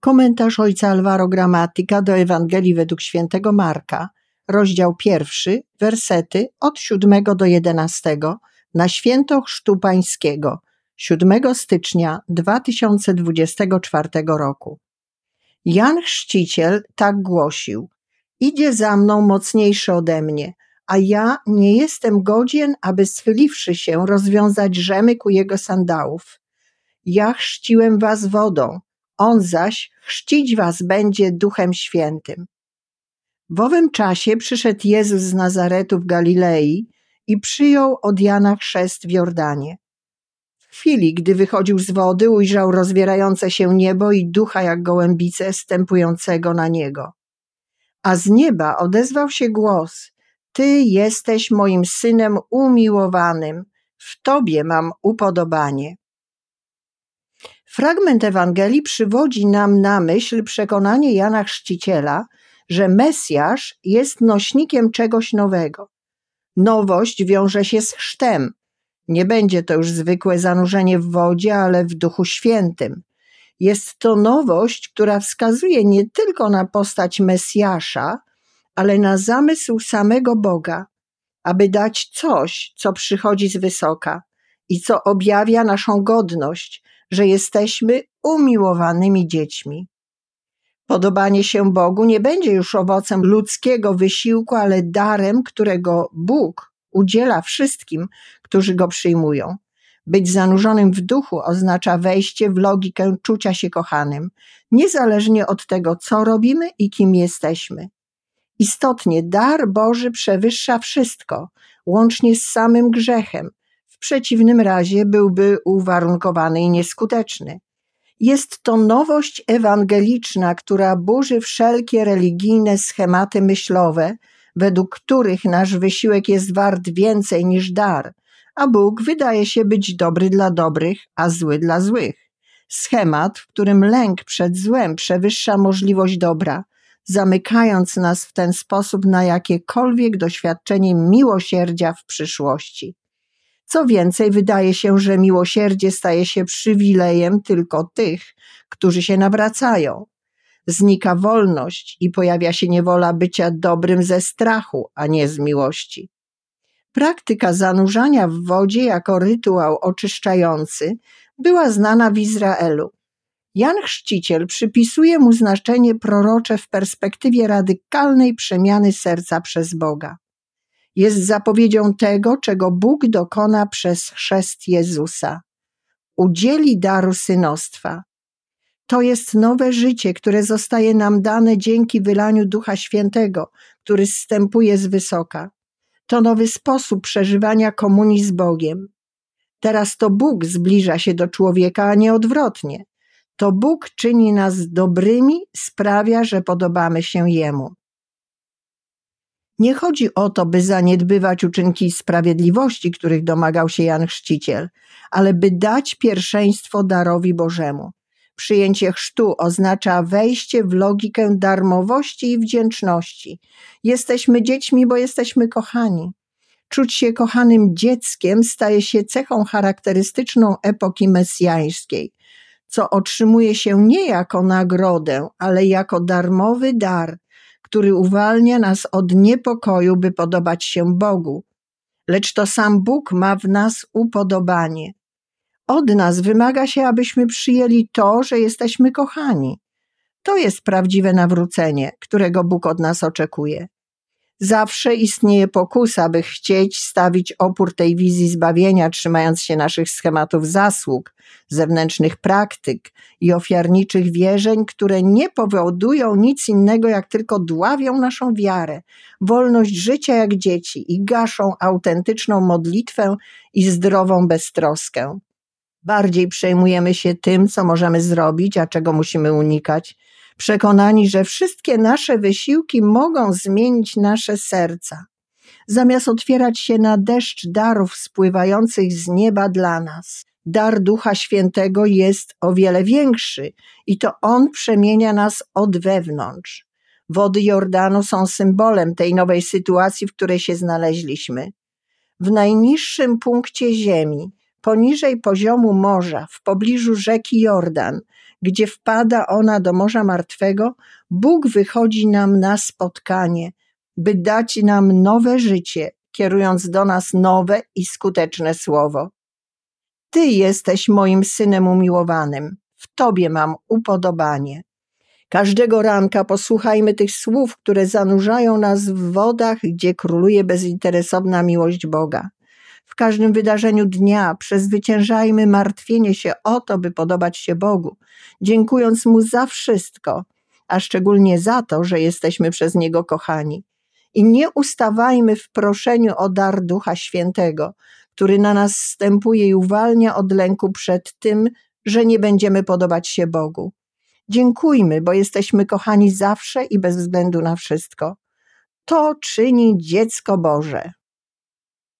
Komentarz ojca Alvaro Gramatyka do Ewangelii według świętego Marka, rozdział pierwszy, wersety od 7 do 11 na święto Chrztu Pańskiego, 7 stycznia 2024 roku. Jan Chrzciciel tak głosił: Idzie za mną mocniejszy ode mnie, a ja nie jestem godzien, aby schyliwszy się rozwiązać rzemyk u jego sandałów. Ja chrzciłem was wodą, on zaś chrzcić was będzie Duchem Świętym. W owym czasie przyszedł Jezus z Nazaretu w Galilei i przyjął od Jana chrzest w Jordanie. W chwili, gdy wychodził z wody, ujrzał rozwierające się niebo i ducha jak gołębice stępującego na niego. A z nieba odezwał się głos: Ty jesteś moim synem umiłowanym, w Tobie mam upodobanie. Fragment Ewangelii przywodzi nam na myśl przekonanie Jana Chrzciciela, że Mesjasz jest nośnikiem czegoś nowego. Nowość wiąże się z chrztem. Nie będzie to już zwykłe zanurzenie w wodzie, ale w Duchu Świętym. Jest to nowość, która wskazuje nie tylko na postać Mesjasza, ale na zamysł samego Boga, aby dać coś, co przychodzi z wysoka i co objawia naszą godność, że jesteśmy umiłowanymi dziećmi. Podobanie się Bogu nie będzie już owocem ludzkiego wysiłku, ale darem, którego Bóg udziela wszystkim, którzy go przyjmują. Być zanurzonym w duchu oznacza wejście w logikę czucia się kochanym, niezależnie od tego, co robimy i kim jesteśmy. Istotnie, dar Boży przewyższa wszystko, łącznie z samym grzechem. W przeciwnym razie byłby uwarunkowany i nieskuteczny. Jest to nowość ewangeliczna, która burzy wszelkie religijne schematy myślowe, według których nasz wysiłek jest wart więcej niż dar, a Bóg wydaje się być dobry dla dobrych, a zły dla złych. Schemat, w którym lęk przed złem przewyższa możliwość dobra, zamykając nas w ten sposób na jakiekolwiek doświadczenie miłosierdzia w przyszłości. Co więcej, wydaje się, że miłosierdzie staje się przywilejem tylko tych, którzy się nawracają. Znika wolność i pojawia się niewola bycia dobrym ze strachu, a nie z miłości. Praktyka zanurzania w wodzie jako rytuał oczyszczający była znana w Izraelu. Jan Chrzciciel przypisuje mu znaczenie prorocze w perspektywie radykalnej przemiany serca przez Boga jest zapowiedzią tego, czego Bóg dokona przez chrzest Jezusa. Udzieli daru synostwa. To jest nowe życie, które zostaje nam dane dzięki wylaniu Ducha Świętego, który zstępuje z wysoka. To nowy sposób przeżywania komunii z Bogiem. Teraz to Bóg zbliża się do człowieka, a nie odwrotnie. To Bóg czyni nas dobrymi, sprawia, że podobamy się Jemu. Nie chodzi o to, by zaniedbywać uczynki sprawiedliwości, których domagał się Jan Chrzciciel, ale by dać pierwszeństwo darowi Bożemu. Przyjęcie chrztu oznacza wejście w logikę darmowości i wdzięczności. Jesteśmy dziećmi, bo jesteśmy kochani. Czuć się kochanym dzieckiem staje się cechą charakterystyczną epoki mesjańskiej, co otrzymuje się nie jako nagrodę, ale jako darmowy dar – który uwalnia nas od niepokoju, by podobać się Bogu. Lecz to sam Bóg ma w nas upodobanie. Od nas wymaga się, abyśmy przyjęli to, że jesteśmy kochani. To jest prawdziwe nawrócenie, którego Bóg od nas oczekuje. Zawsze istnieje pokusa, by chcieć stawić opór tej wizji zbawienia, trzymając się naszych schematów zasług, zewnętrznych praktyk i ofiarniczych wierzeń, które nie powodują nic innego, jak tylko dławią naszą wiarę, wolność życia jak dzieci i gaszą autentyczną modlitwę i zdrową beztroskę. Bardziej przejmujemy się tym, co możemy zrobić, a czego musimy unikać, przekonani, że wszystkie nasze wysiłki mogą zmienić nasze serca. Zamiast otwierać się na deszcz darów spływających z nieba dla nas, dar Ducha Świętego jest o wiele większy i to On przemienia nas od wewnątrz. Wody Jordanu są symbolem tej nowej sytuacji, w której się znaleźliśmy. W najniższym punkcie ziemi, poniżej poziomu morza, w pobliżu rzeki Jordan, gdzie wpada ona do Morza Martwego, Bóg wychodzi nam na spotkanie, by dać nam nowe życie, kierując do nas nowe i skuteczne słowo. Ty jesteś moim synem umiłowanym, w Tobie mam upodobanie. Każdego ranka posłuchajmy tych słów, które zanurzają nas w wodach, gdzie króluje bezinteresowna miłość Boga. Każdym wydarzeniu dnia przezwyciężajmy martwienie się o to, by podobać się Bogu, dziękując Mu za wszystko, a szczególnie za to, że jesteśmy przez Niego kochani. I nie ustawajmy w proszeniu o dar Ducha Świętego, który na nas wstępuje i uwalnia od lęku przed tym, że nie będziemy podobać się Bogu. Dziękujmy, bo jesteśmy kochani zawsze i bez względu na wszystko. To czyni dziecko Boże.